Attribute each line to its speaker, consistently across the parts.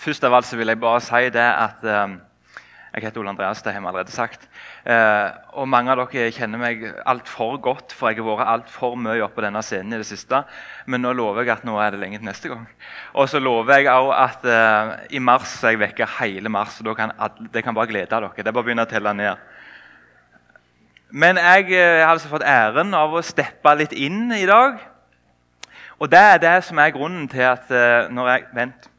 Speaker 1: Først av alt så vil jeg bare si det at eh, Jeg heter Ole Andreas, det har vi allerede sagt. Eh, og Mange av dere kjenner meg altfor godt, for jeg har vært altfor mye oppe på denne scenen i det siste. Men nå lover jeg at nå er det lenge til neste gang. Og så lover jeg òg at eh, i mars er jeg vekke hele mars. og kan Det kan bare glede dere. Det er bare å begynne å telle ned. Men jeg eh, har altså fått æren av å steppe litt inn i dag. Og det er det som er grunnen til at eh, når jeg Vent.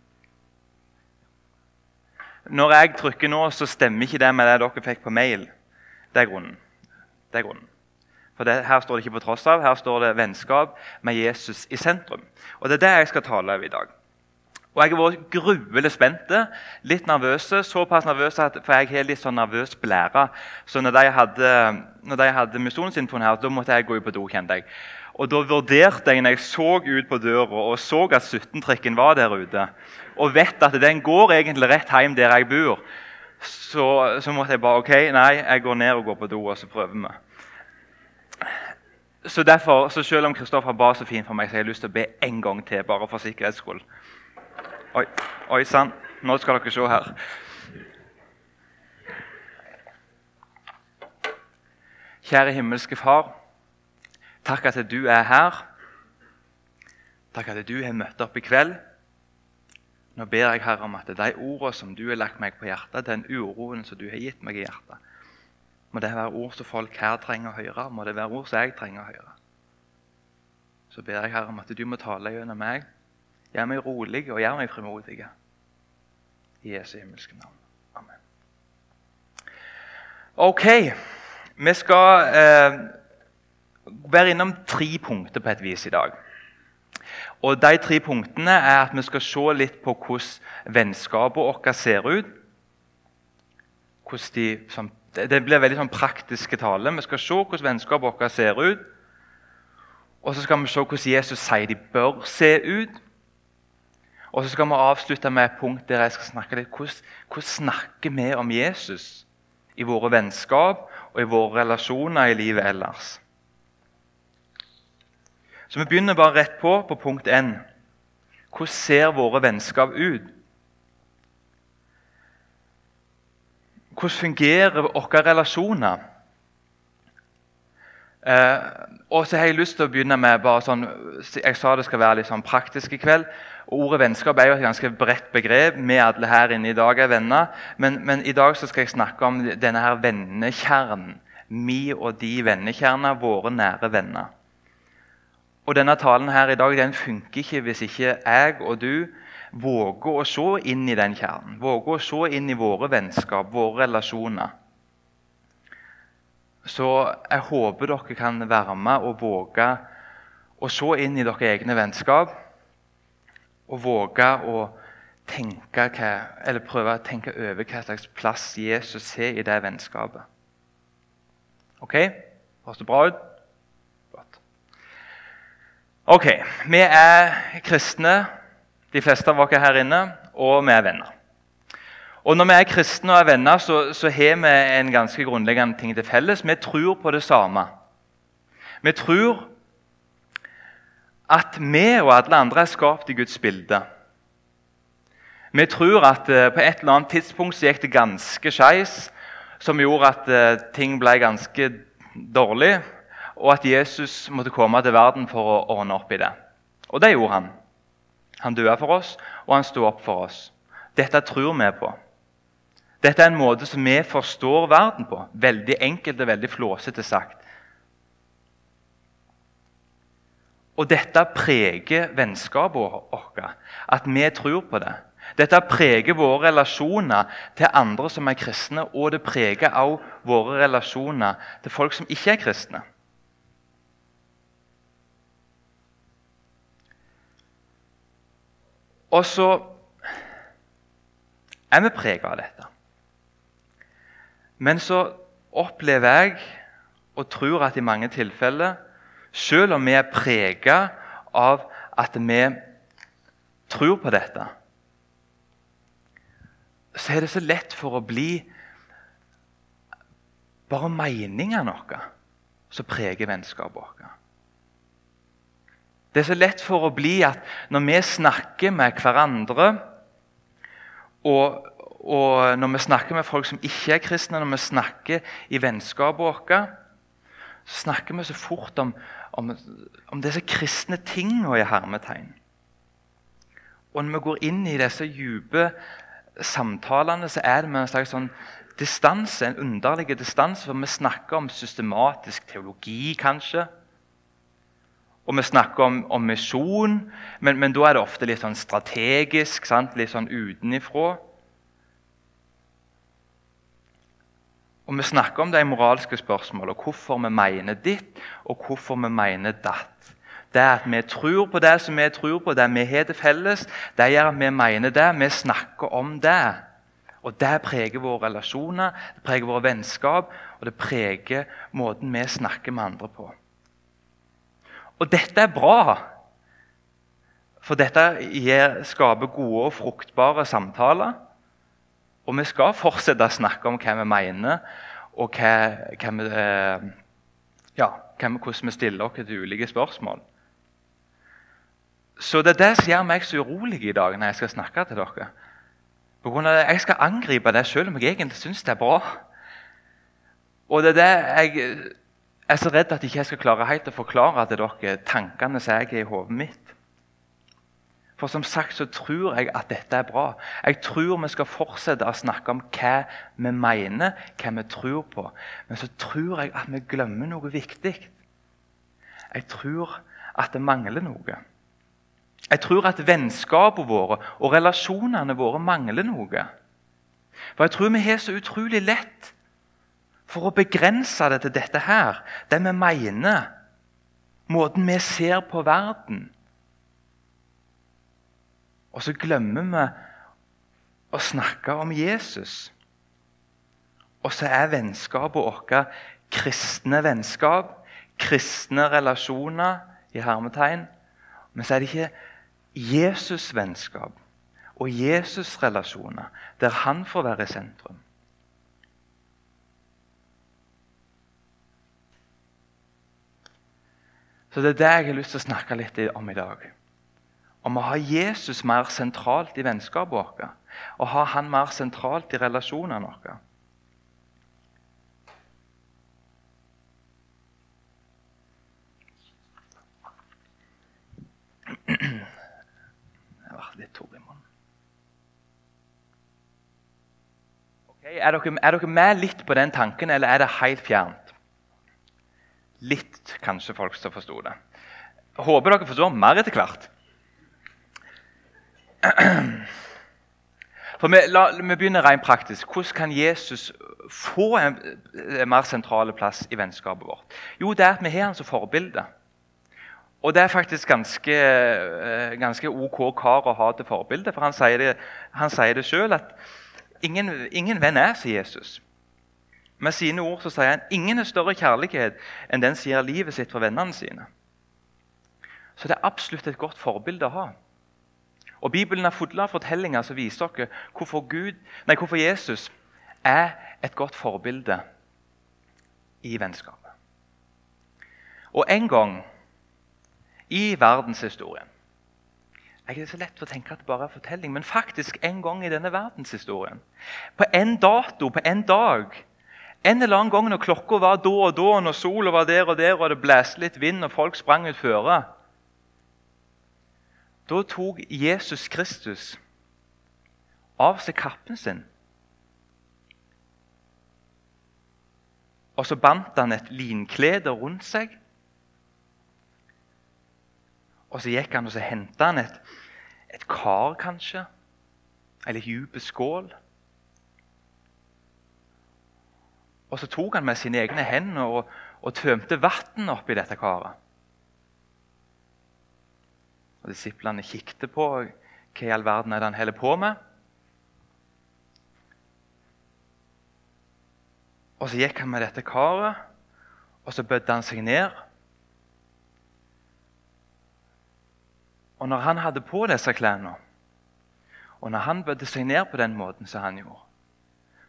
Speaker 1: Når jeg trykker nå, så stemmer ikke det med det dere fikk på mail. Det er grunnen. Det er grunnen. For det, Her står det ikke på tross av, her står det vennskap med Jesus i sentrum. Og Det er det jeg skal tale over i dag. Og Jeg har vært gruelig spent, litt nervøs. Såpass nervøs at, for jeg har litt sånn nervøs blære. Så når de hadde, når de hadde misjonsinfoen her, da måtte jeg gå på do. kjente jeg. Og Da vurderte jeg når jeg så ut på døra og så at 17-trikken var der ute, og vet at den går egentlig rett hjem der jeg bor, så, så, måtte jeg bare ok, nei, jeg går ned og går på do, og så prøver vi. Så derfor, så Selv om Kristoffer ba så fint for meg, så har jeg lyst til å be en gang til. bare for sikkerhets skyld. Oi, oi sann. Nå skal dere se her. Kjære himmelske Far. Takk at du er her. Takk at du har møtt opp i kveld. Nå ber jeg Herre om at de ordene som du har lagt meg på hjertet, den uroen som du har gitt meg i hjertet, må det være ord som folk her trenger å høre, må det være ord som jeg trenger å høre. Så ber jeg Herre om at du må tale gjennom meg. Gjør meg rolig og gjør meg frimodig. I Jesu himmelske navn. Amen. Ok, vi skal eh, være innom tre punkter på et vis i dag. Og De tre punktene er at vi skal se litt på hvordan vennskapene våre ser ut. De, sånn, det blir veldig sånn praktiske tale. Vi skal se hvordan vennskapene våre ser ut. Og så skal vi se hvordan Jesus sier de bør se ut. Og så skal vi avslutte med et punkt der jeg skal snakke litt hvordan, hvordan snakker vi om Jesus i våre vennskap og i våre relasjoner i livet ellers. Så vi begynner bare rett på på punkt 1. Hvordan ser våre vennskap ut? Hvordan fungerer våre relasjoner? Eh, og så har jeg lyst til å begynne med bare sånn, Jeg sa det skal være litt sånn praktisk i kveld. Ordet vennskap er jo et ganske bredt begrep. Vi alle her inne i dag er venner. Men, men i dag skal jeg snakke om denne her vennekjernen. Mi og de vennekjerner, våre nære venner. Og denne talen her i dag den funker ikke hvis ikke jeg og du våger å se inn i den kjernen. Våger å se inn i våre vennskap, våre relasjoner. Så jeg håper dere kan være med og våge å se inn i deres egne vennskap. Og våge å tenke hva, eller prøve å tenke over hva slags plass Jesus har i det vennskapet. Ok? Høres det bra ut? Ok, Vi er kristne, de fleste av oss her inne, og vi er venner. Og Når vi er kristne og er venner, så, så har vi en ganske grunnleggende ting til felles. Vi tror på det samme. Vi tror at vi og alle andre er skapt i Guds bilde. Vi tror at uh, på et eller annet tidspunkt så gikk det ganske skeis, som gjorde at uh, ting ble ganske dårlig og at Jesus måtte komme til verden for å ordne opp i det. Og det gjorde han. Han døde for oss, og han sto opp for oss. Dette tror vi på. Dette er en måte som vi forstår verden på. Veldig enkelt og veldig flåsete sagt. Og dette preger vennskapet vårt, at vi tror på det. Dette preger våre relasjoner til andre som er kristne, og det preger også våre relasjoner til folk som ikke er kristne. Og så er vi preget av dette. Men så opplever jeg og tror at i mange tilfeller, selv om vi er preget av at vi tror på dette, så er det så lett for å bli bare meninga noe som preger vennskapet vårt. Det er så lett for å bli at når vi snakker med hverandre, Og, og, når vi snakker med folk som ikke er kristne, når vi snakker i vennskapet vårt, så snakker vi så fort om, om, om disse kristne tingene i hermetegn. Og når vi går inn i disse dype samtalene, så er det med en slags sånn distanse, en underlig distanse. For vi snakker om systematisk teologi, kanskje. Og vi snakker om, om misjon, men, men, da er det ofte litt sånn strategisk, sant? litt sånn utenifra. Og vi snakker om de moralske spørsmålene, hvorfor vi mener ditt, og hvorfor vi mener datt. Det at vi tror på det som vi tror på, det vi har til felles, det gjør at vi mener det. Vi snakker om det. Og Det preger våre relasjoner, det preger våre vennskap, og det preger måten vi snakker med andre på. Og dette er bra, for dette skaper gode og fruktbare samtaler. Og vi skal fortsette å snakke om hva vi mener, og hva, hva vi, eh, ja, hvordan vi stiller oss til ulike spørsmål. Så det er det som gjør meg så urolig i dag når jeg skal snakke til dere. På grunn av det, Jeg skal angripe det selv om jeg egentlig syns det er bra. Og det er det jeg er så redd at jeg ikke skal klare helt å forklare til dere tankene som jeg har i hodet mitt. For som sagt så tror jeg at dette er bra. Jeg tror vi skal fortsette å snakke om hva vi mener, hva vi tror på. Men så tror jeg at vi glemmer noe viktig. Jeg tror at det mangler noe. Jeg tror at vennskapene våre og relasjonene våre mangler noe. For jeg tror vi har så utrolig lett for å begrense det til dette her, det vi mener, måten vi ser på verden. Og så glemmer vi å snakke om Jesus. Og så er vennskapet vårt kristne vennskap, kristne relasjoner i hermetegn. Men så er det ikke Jesus-vennskap og Jesus-relasjoner, der han får være i sentrum. Så Det er det jeg har lyst til å snakke litt om i dag. Om å ha Jesus mer sentralt i vennskapet vårt. Og ha han mer sentralt i relasjonene våre. litt Torgrimon. Okay, er, er dere med litt på den tanken, eller er det helt fjernt? Litt, kanskje folk som forsto det. Håper dere forstår mer etter hvert. For vi, la, vi, begynner rent praktisk. Hvordan kan Jesus få en, en mer sentral plass i vennskapet vårt? Jo, det er at vi har han som forbilde. Og det er faktisk ganske, eh, ganske OK kar å ha til forbilde. For han sier det, han det sjøl at ingen, ingen, venn er som Jesus. Med sine ord så sier han ingen er større kjærlighet enn den som gir livet sitt for vennene sine. Så det er absolutt et godt forbilde å ha. Og Bibelen er full av fortellinger som viser dere hvorfor, Gud, nei, hvorfor Jesus er et godt forbilde i vennskapet. Og en gang i verdenshistorien. Det er så lett å tenke at det bare er fortelling, men faktisk en gang i denne verdenshistorien. På en dato, på en dag. En eller annen gang når klokka var da og da, når sola var der og der, og det blåste litt vind og folk sprang ut føre. Da tok Jesus Kristus av seg kappen sin. Og så bandt han et linklede rundt seg. Og så gikk han og så henta han et, et kar, kanskje. Eller dyp skål. Og så tok han med sine egne hender og, og tømte vann oppi dette karet. Og Disiplene kikket på hva i all verden er det han holder på med. Og Så gikk han med dette karet, og så bødde han seg ned. Og når han hadde på disse klærne, og når han bødde seg ned på den måten som han gjorde,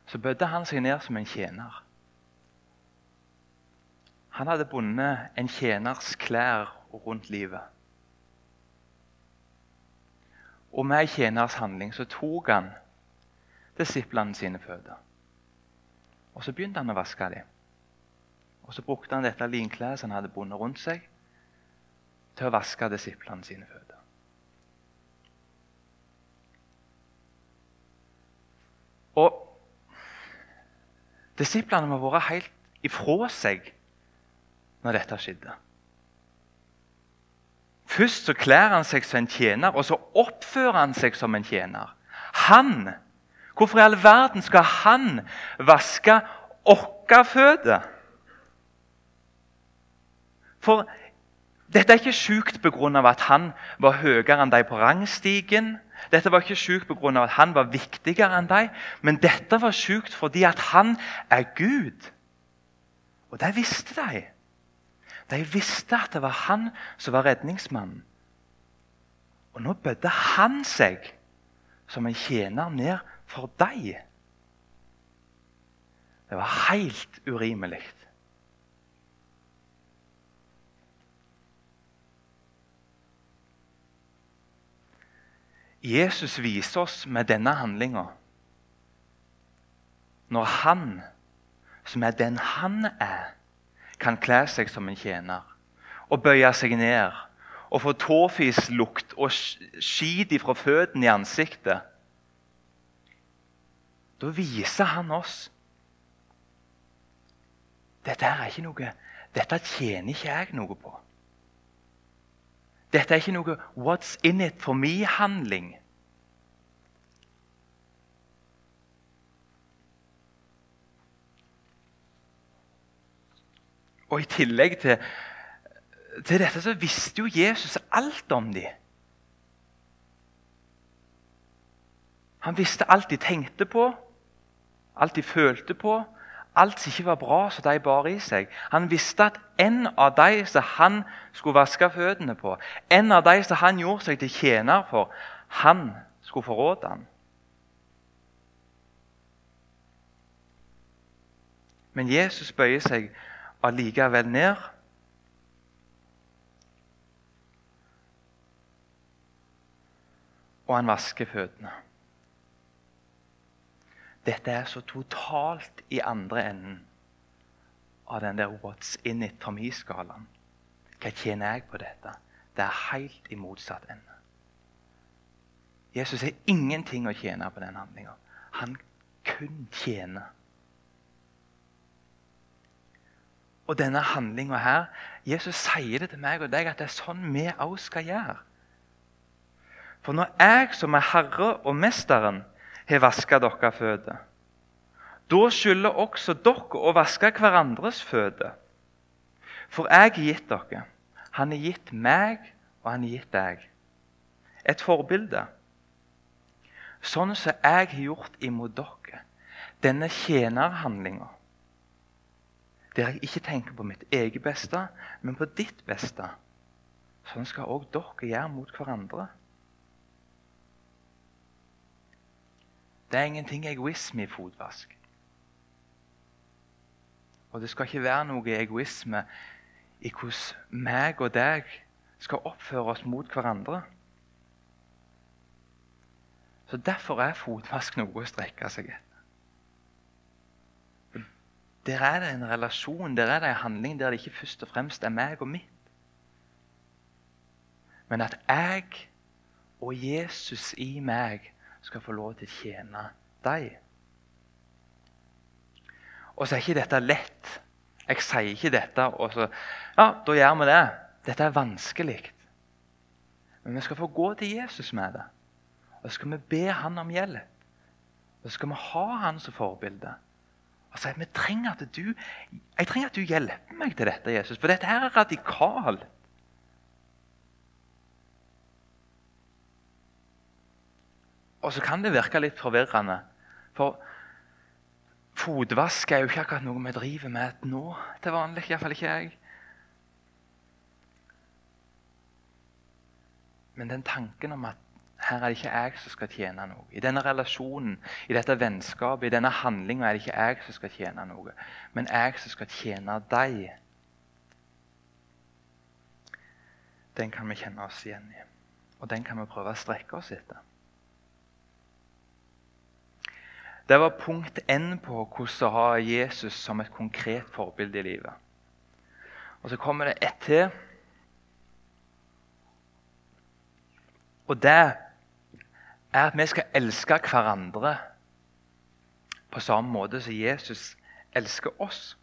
Speaker 1: så bødde han seg ned som en tjener. Han hadde bundet en tjeners klær rundt livet. Og med en tjeners handling så tok han disiplene sine føtter. Og så begynte han å vaske dem. Og så brukte han dette linklær som han hadde bundet rundt seg, til å vaske disiplene sine føtter. Og disiplene må ha vært helt ifra seg når dette skjedde. Først så kler han seg som en tjener, og så oppfører han seg som en tjener. Han! Hvorfor i all verden skal han vaske våre føtter? For dette er ikke sjukt pga. at han var høyere enn de på rangstigen. Dette var ikke sjukt pga. at han var viktigere enn dem. Men dette var sjukt fordi at han er Gud. Og det visste de. De visste at det var han som var redningsmannen. Og nå bødde han seg som en tjener ned for deg. Det var helt urimelig. Jesus viser oss med denne handlinga Når han, som er den han er, kan kle seg som en tjener og bøye seg ned og få tåfislukt og skit fra føttene i ansiktet Da viser han oss dette er ikke noe, dette tjener ikke jeg noe på. Dette er ikke noe 'what's in it for me'-handling. Og I tillegg til, til dette så visste jo Jesus alt om dem. Han visste alt de tenkte på, alt de følte på, alt som ikke var bra som de bar i seg. Han visste at en av de som han skulle vaske føttene på, en av de som han gjorde seg til tjener for, han skulle forråde ham. Men Jesus bøyer seg allikevel ned. Og han vasker føttene. Dette er så totalt i andre enden av den der 'what's in it' for me-skalaen. Hva tjener jeg på dette? Det er helt i motsatt ende. Jesus har ingenting å tjene på den handlinga. Han kun tjener. Og denne handlinga her Jesus sier det til meg og deg at det er sånn vi òg skal gjøre. For når jeg som er Herre og Mesteren har vaska deres føtter, da skylder også dere å vaske hverandres føtter. For jeg har gitt dere. Han har gitt meg, og han har gitt deg. Et forbilde. Sånn som jeg har gjort imot dere. Denne tjenerhandlinga der jeg ikke tenker på mitt eget beste, men på ditt beste. Sånn skal òg dere gjøre mot hverandre. Det er ingenting egoisme i fotvask. Og det skal ikke være noe egoisme i hvordan meg og deg skal oppføre oss mot hverandre. Så Derfor er fotvask noe å strekke seg etter. Der er det en relasjon, der er det en handling der det ikke først og fremst er meg og mitt. Men at jeg og Jesus i meg skal få lov til å tjene deg. Og så er ikke dette lett. Jeg sier ikke dette, og så Ja, da gjør vi det. Dette er vanskelig. Men vi skal få gå til Jesus med det. Og så skal vi be han om hjelp. Og så skal vi ha han som forbilde og sier vi trenger at du, jeg trenger at du hjelper meg til dette, Jesus, for dette her er radikalt. Og så kan det virke litt forvirrende. For fotvask er jo ikke akkurat noe vi driver med nå til vanlig. Iallfall ikke jeg. Men den tanken om at her er det ikke jeg som skal tjene noe. I denne relasjonen, i dette vennskapet, i denne handlinga er det ikke jeg som skal tjene noe, men jeg som skal tjene deg. Den kan vi kjenne oss igjen i, og den kan vi prøve å strekke oss etter. Det var punkt N på hvordan å ha Jesus som et konkret forbilde i livet. Og så kommer det ett til. Og det er at vi skal elske hverandre på samme måte som Jesus elsker oss.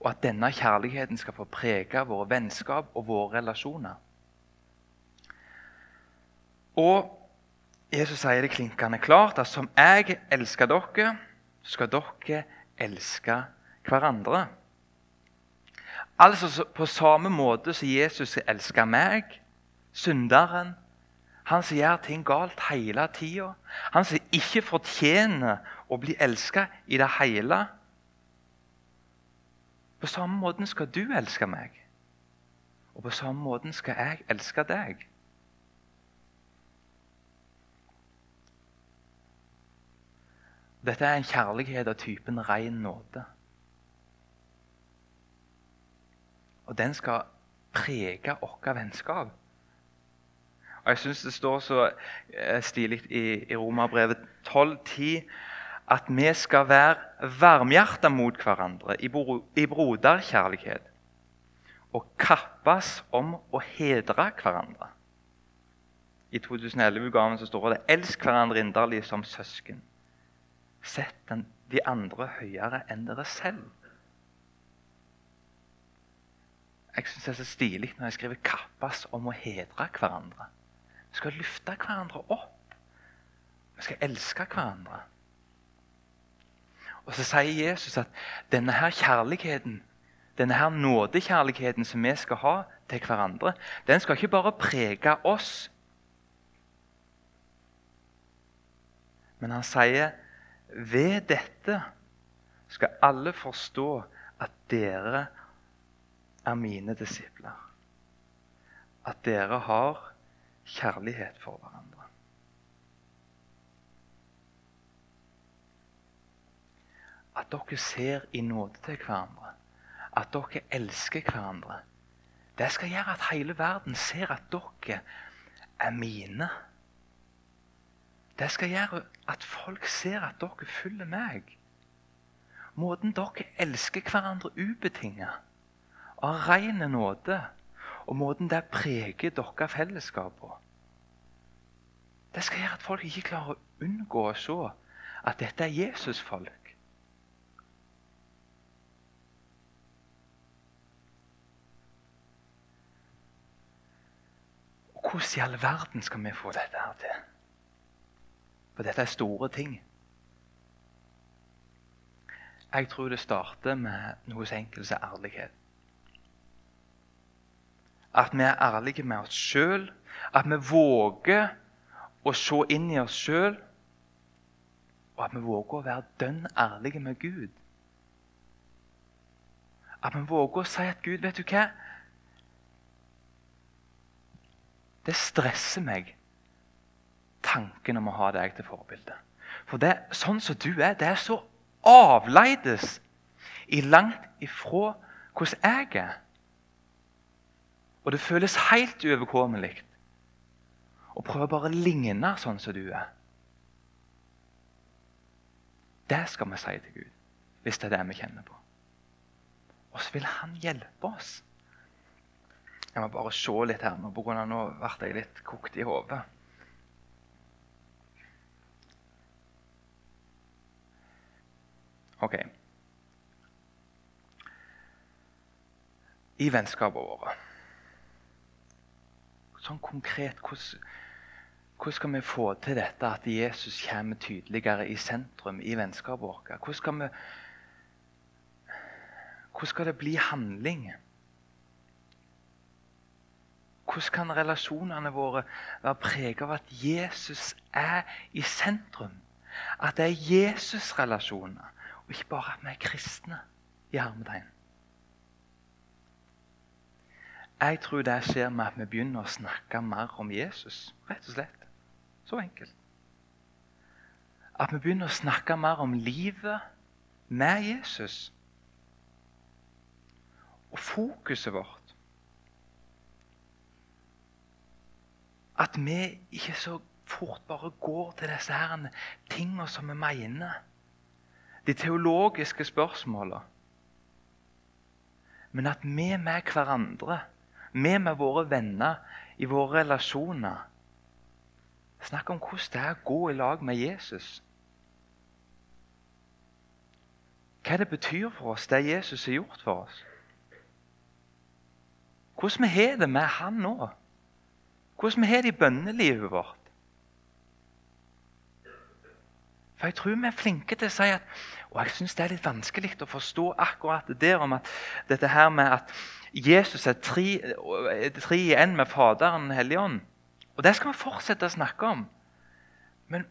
Speaker 1: Og at denne kjærligheten skal få prege våre vennskap og våre relasjoner. Og Jesus sier det klinkende klart at som jeg elsker dere, skal dere elske hverandre. Altså På samme måte som Jesus elsker meg, synderen, han som gjør ting galt hele tida, han som ikke fortjener å bli elska i det hele. På samme måte skal du elske meg, og på samme måte skal jeg elske deg. Dette er en kjærlighet av typen ren nåde. Og den skal prege vårt vennskap. Og Jeg syns det står så eh, stilig i, i Romerbrevet 12,10 at vi skal være varmhjerta mot hverandre i, bro, i broderkjærlighet. Og kappes om å hedre hverandre. I 2011-utgaven står det 'Elsk hverandre inderlig som søsken'. Sett den, de andre høyere enn dere selv. Jeg syns det er så stilig når jeg skriver 'kappes om å hedre hverandre'. Vi skal løfte hverandre opp. Vi skal elske hverandre. Og Så sier Jesus at denne her kjærligheten, denne her nådekjærligheten som vi skal ha til hverandre, den skal ikke bare prege oss. Men han sier ved dette skal alle forstå at dere er mine disipler. At dere har kjærlighet for hverandre. At dere ser i nåde til hverandre, at dere elsker hverandre. Det skal gjøre at hele verden ser at dere er mine. Det skal gjøre at folk ser at dere følger meg. Måten dere elsker hverandre ubetinget, av ren nåde, og måten det preger dere fellesskap på. Det skal gjøre at folk ikke klarer å unngå å se at dette er Jesusfolk. Hvordan i all verden skal vi få dette her til? For dette er store ting. Jeg tror det starter med noe så enkelt som ærlighet. At vi er ærlige med oss sjøl. At vi våger å se inn i oss sjøl. Og at vi våger å være dønn ærlige med Gud. At vi våger å si at Gud, vet du hva? Det stresser meg, tanken om å ha deg til forbilde. For det, sånn som du er, det er så avleides i langt ifra hvordan jeg er. Og det føles helt uoverkommelig å prøve bare å ligne sånn som du er. Det skal vi si til Gud, hvis det er det vi kjenner på. Og så vil Han hjelpe oss. Jeg må bare se litt her nå, pga. nå ble jeg litt kokt i hodet. Ok. I vennskapene våre sånn konkret hvordan, hvordan skal vi få til dette at Jesus kommer tydeligere i sentrum i vennskapet vårt? Hvordan skal, vi, hvordan skal det bli handling? Hvordan kan relasjonene våre være preget av at Jesus er i sentrum? At det er Jesus-relasjoner, og ikke bare at vi er kristne. i hermetegn. Jeg tror det skjer med at vi begynner å snakke mer om Jesus. Rett og slett. Så enkelt. At vi begynner å snakke mer om livet med Jesus. Og fokuset vårt At vi ikke så fort bare går til disse her tingene som vi mener. De teologiske spørsmålene. Men at vi med hverandre, vi med våre venner, i våre relasjoner Snakk om hvordan det er å gå i lag med Jesus. Hva det betyr for oss, det Jesus har gjort for oss. Hvordan vi har det med Han nå. Hvordan vi har det i bønnelivet vårt. For Jeg tror vi er flinke til å si at Og jeg syns det er litt vanskelig å forstå akkurat det om at dette her med at Jesus er tre, i én med Faderen Helligånd. Og Det skal vi fortsette å snakke om. Men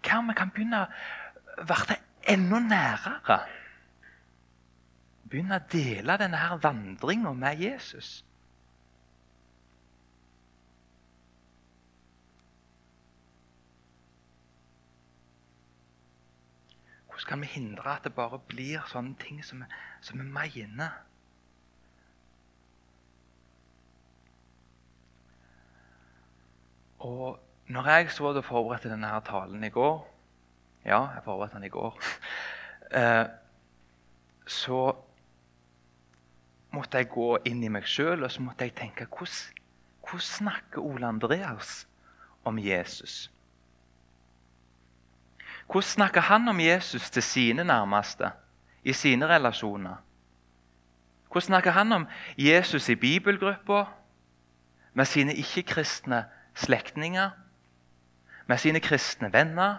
Speaker 1: hva om vi kan begynne å være enda nærere? Begynne å dele denne her vandringa med Jesus. Hvordan kan vi hindre at det bare blir sånne ting som, som vi mener? Og når jeg så det forberedte denne her talen i går Ja, jeg forberedte den i går. Eh, så måtte jeg gå inn i meg sjøl og så måtte jeg tenke hvordan, hvordan snakker Ole Andreas om Jesus? Hvordan snakker han om Jesus til sine nærmeste, i sine relasjoner? Hvordan snakker han om Jesus i bibelgruppa, med sine ikke-kristne slektninger, med sine kristne venner?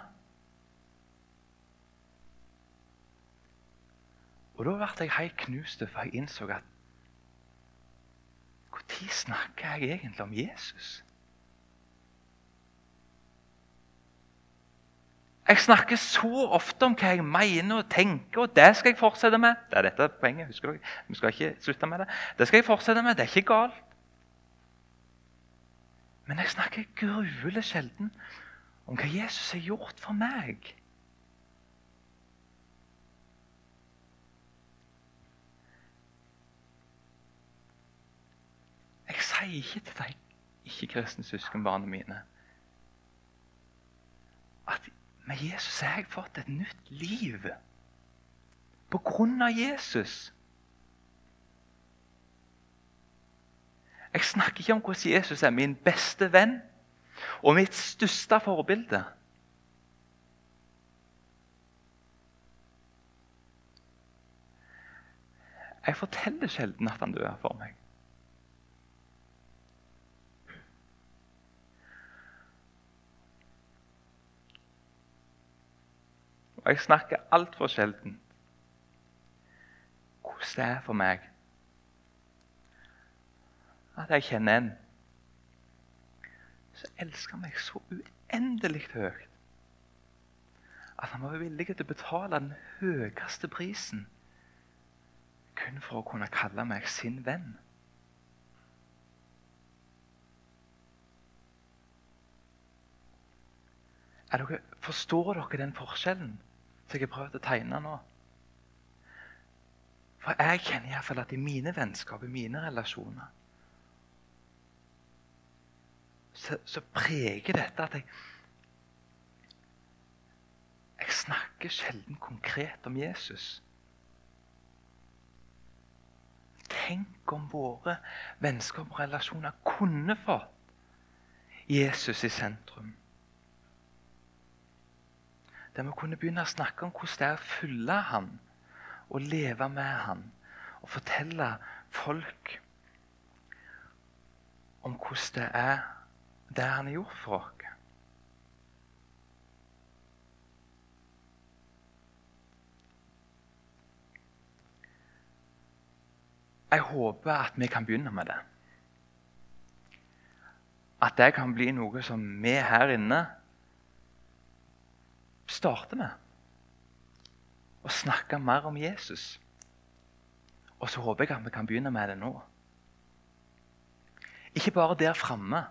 Speaker 1: Og Da ble jeg helt knust, for jeg innså at Når snakker jeg egentlig om Jesus? Jeg snakker så ofte om hva jeg mener og tenker, og det skal jeg fortsette med. Det er dette poenget, husker dere? Vi skal ikke slutte med det. Det skal jeg fortsette med. Det er ikke galt. Men jeg snakker gruelig sjelden om hva Jesus har gjort for meg. Jeg sier ikke til de ikke-kristne søskenbarna mine at med Jesus har jeg fått et nytt liv. På grunn av Jesus. Jeg snakker ikke om hvordan Jesus er min beste venn og mitt største forbilde. Jeg forteller sjelden at han dør for meg. Og jeg snakker altfor sjelden hvordan det er for meg at jeg kjenner en som elsker meg så uendelig høyt at han var villig til å betale den høyeste prisen kun for å kunne kalle meg sin venn. Dere, forstår dere den forskjellen? Som jeg har prøvd å tegne nå. For jeg kjenner iallfall at i mine vennskap, i mine relasjoner, så, så preger dette at jeg Jeg snakker sjelden konkret om Jesus. Tenk om våre vennskap og relasjoner kunne fått Jesus i sentrum. Der vi kunne begynne å snakke om hvordan det er å følge han og leve med han. Og fortelle folk om hvordan det er det han har gjort for oss. Jeg håper at vi kan begynne med det. At det kan bli noe som vi her inne starte med å snakke mer om Jesus. Og så håper jeg at vi kan begynne med det nå. Ikke bare der framme,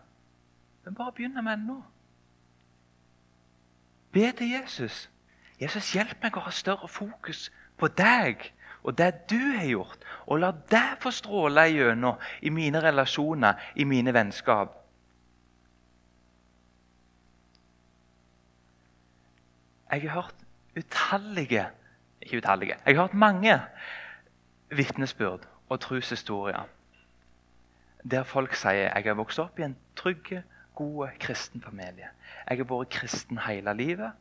Speaker 1: men bare begynne med det nå. Be til Jesus. Jesus, hjelp meg å ha større fokus på deg og det du har gjort. Og la det få stråle gjennom i mine relasjoner, i mine vennskap. Jeg har hørt utallige Ikke utallige. Jeg har hørt mange vitnesbyrd og troshistorier der folk sier jeg har vokst opp i en trygg, god kristen familie. Jeg har vært kristen hele livet.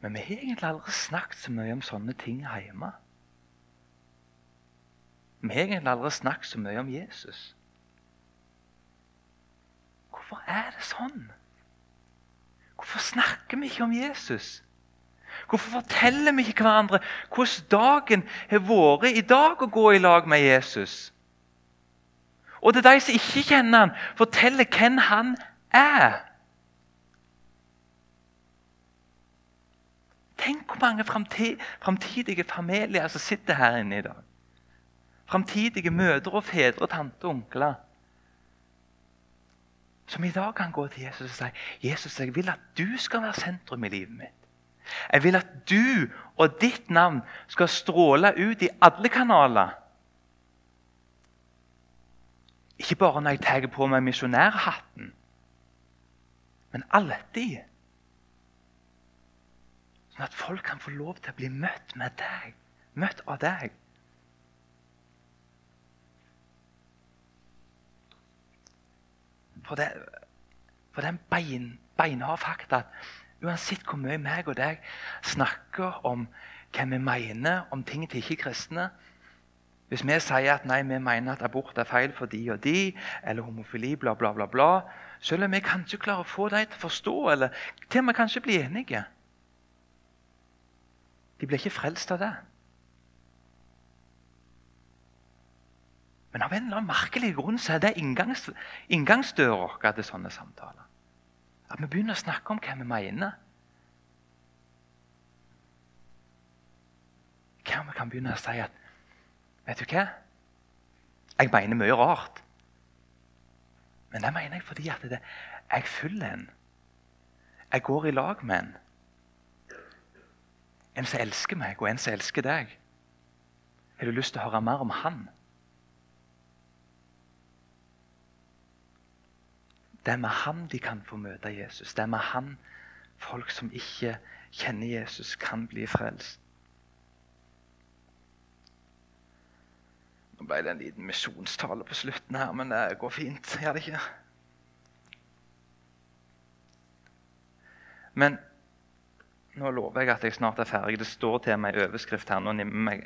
Speaker 1: Men vi har egentlig aldri snakket så mye om sånne ting hjemme. Vi har egentlig aldri snakket så mye om Jesus. Hvorfor er det sånn? Hvorfor snakker vi ikke om Jesus? Hvorfor forteller vi ikke hverandre hvordan dagen har vært i dag å gå i lag med Jesus? Og til de som ikke kjenner han, forteller hvem han er. Tenk hvor mange framtidige familier som sitter her inne i dag. Framtidige mødre og fedre, tante og onkler. Som i dag kan gå til Jesus og si Jesus, jeg vil at du skal være sentrum i livet mitt. Jeg vil at du og ditt navn skal stråle ut i alle kanaler. Ikke bare når jeg tar på meg misjonærhatten, men alltid. Sånn at folk kan få lov til å bli møtt med deg, møtt av deg. For det, for den bein, beinharde fakta at Uansett hvor mye meg og deg snakker om hva vi mener om ting til ikke-kristne Hvis vi sier at nei, vi mener at abort er feil for de og de, eller homofili, bla, bla, bla, bla Selv om vi kanskje klarer å få dem til å forstå, eller til og med kanskje bli enige De blir ikke frelst av det. Men av en eller annen merkelig grunn så er det inngangs, inngangsdøra vår til sånne samtaler. At vi begynner å snakke om hva vi mener. Hva vi kan begynne å si at Vet du hva? Jeg mener mye rart. Men det mener jeg fordi at det, jeg følger en. Jeg går i lag med en. En som elsker meg, og en som elsker deg. Har du lyst til å høre mer om han? Det er med han de kan få møte Jesus. Det er med han folk som ikke kjenner Jesus, kan bli frelst. Nå ble det en liten misjonstale på slutten her, men det går fint. Gjør det ikke? Men nå lover jeg at jeg snart er ferdig. Det står til meg i overskrift her. Nå nimmer, meg,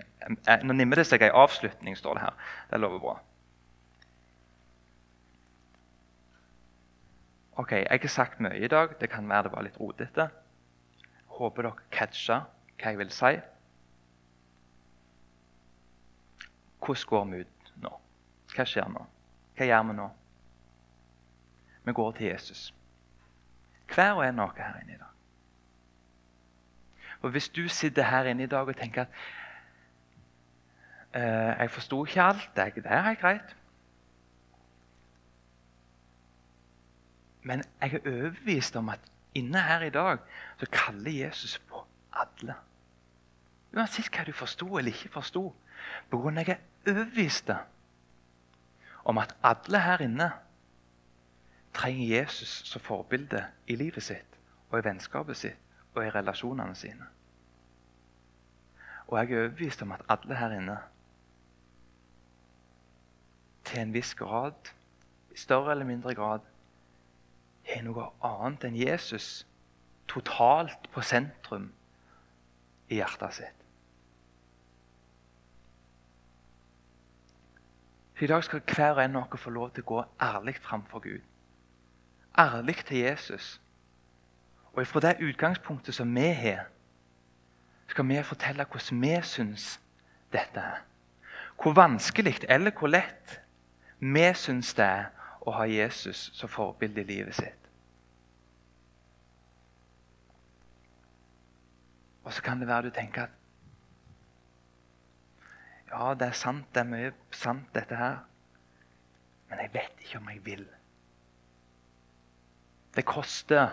Speaker 1: nå nimmer det seg ei avslutning, står det her. Det lover bra. Ok, Jeg har sagt mye i dag. Det kan være det var litt rotete. Håper dere catcha hva jeg vil si. Hvordan går vi ut nå? Hva skjer nå? Hva gjør vi nå? Vi går til Jesus. Hver og en av dere her inne i dag. Og Hvis du sitter her inne i dag og tenker at eh, jeg forsto ikke alt, det er greit Men jeg er overbevist om at inne her i dag så kaller Jesus på alle. Uansett hva du forsto eller ikke forsto. På jeg er overbevist om at alle her inne trenger Jesus som forbilde i livet sitt og i vennskapet sitt og i relasjonene sine. Og jeg er overbevist om at alle her inne til en viss grad, i større eller mindre grad, er noe annet enn Jesus totalt på sentrum i hjertet sitt. I dag skal hver og en av dere få lov til å gå ærlig framfor Gud. Ærlig til Jesus. Og fra det utgangspunktet som vi har, skal vi fortelle hvordan vi syns dette er. Hvor vanskelig eller hvor lett vi syns det er å ha Jesus som forbilde i livet sitt. Og så kan det være du tenker at ja, det er sant, det er mye sant, dette her. Men jeg vet ikke om jeg vil. Det koster.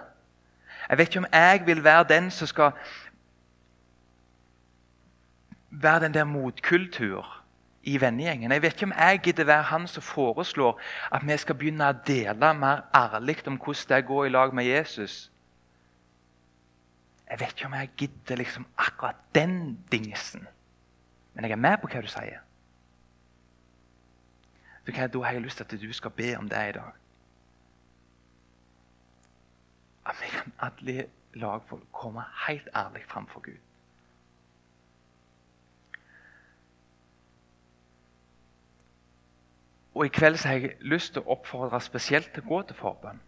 Speaker 1: Jeg vet ikke om jeg vil være den som skal være den der motkultur i vennegjengen. Jeg vet ikke om jeg gidder være han som foreslår at vi skal begynne å dele mer ærlig om hvordan det går i lag med Jesus. Jeg vet ikke om jeg gidder liksom akkurat den dingsen. Men jeg er med på hva du sier. Du, hva, da har jeg lyst til at du skal be om det i dag. At vi kan alle lagfolk komme helt ærlig framfor Gud. Og I kveld så har jeg lyst til å oppfordre spesielt til å gå til forbønn.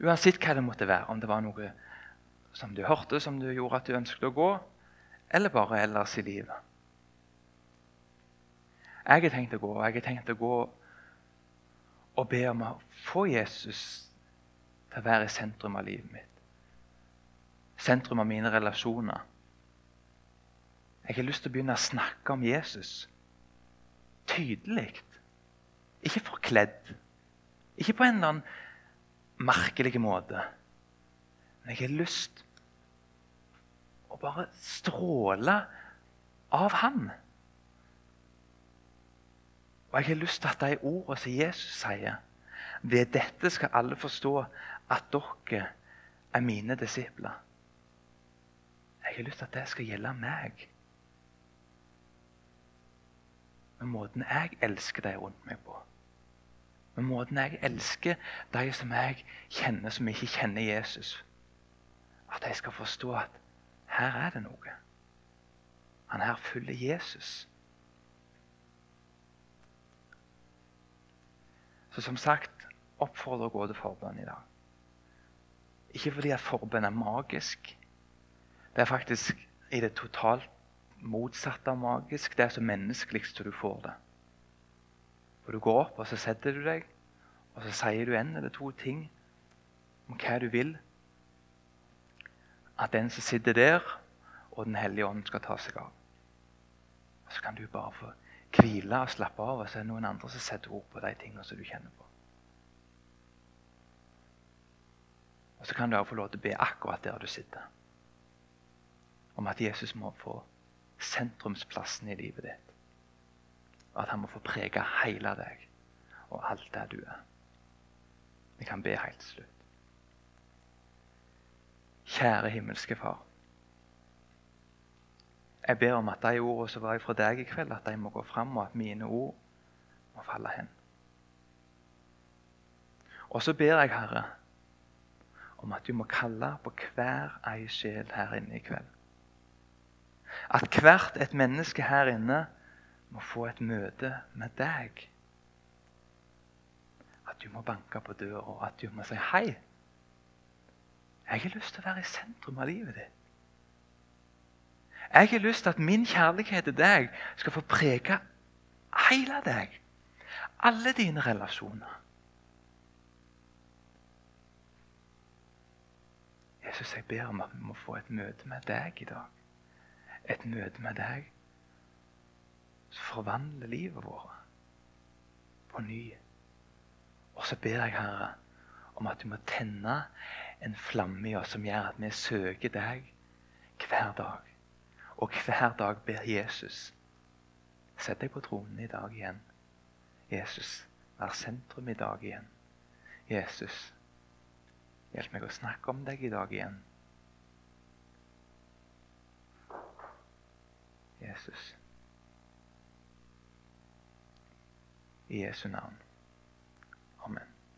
Speaker 1: Uansett hva det måtte være, om det var noe som du hørte som du gjorde at du ønsket å gå, eller bare ellers i livet. Jeg har tenkt å gå, og jeg har tenkt å gå og be om å få Jesus til å være i sentrum av livet mitt. Sentrum av mine relasjoner. Jeg har lyst til å begynne å snakke om Jesus tydelig. Ikke forkledd. Ikke på en eller annen merkelig måte. Men jeg har lyst å bare stråle av Han. Og jeg har lyst til at de ordene som Jesus sier Ved dette skal alle forstå at dere er mine disipler. Jeg har lyst til at det skal gjelde meg. Med måten jeg elsker de rundt meg på. Med måten jeg elsker de som jeg kjenner som ikke kjenner Jesus. At de skal forstå at her er det noe. Han her følger Jesus. Så som sagt oppfordrer å gå til forbønn i dag. Ikke fordi at forbønn er magisk. Det er faktisk i det totalt motsatte av magisk. Det er så menneskelig som du får det. For Du går opp og så setter du deg, og så sier du en eller to ting om hva du vil at den som sitter der, og Den hellige ånd skal ta seg av. Og Så kan du bare få hvile og slappe av, og så er det noen andre som setter ord på de tingene som du kjenner på. Og så kan du også få lov til å be akkurat der du sitter. Om at Jesus må få sentrumsplassen i livet ditt. Og at han må få prege hele deg og alt det du er. Vi kan be helt til slutt. Kjære himmelske Far. Jeg ber om at de ordene som var fra deg i kveld, at de må gå fram, og at mine ord må falle hen. Og så ber jeg, Herre, om at du må kalle på hver ei sjel her inne i kveld. At hvert et menneske her inne må få et møte med deg. At du må banke på døra, at du må si 'hei'. Jeg har lyst til å være i sentrum av livet ditt. Jeg har lyst til at min kjærlighet til deg skal få prege hele deg. Alle dine relasjoner. Jesus, jeg ber om at vi må få et møte med deg i dag et møte med deg som forvandler livet vårt på ny. Og så ber jeg, Herre, om at du må tenne en flamme i oss som gjør at vi søker deg hver dag. Og hver dag ber Jesus Sett deg på tronen i dag igjen. Jesus, vær sentrum i dag igjen. Jesus, hjelp meg å snakke om deg i dag igjen. Jesus. I Jesu navn. Amen.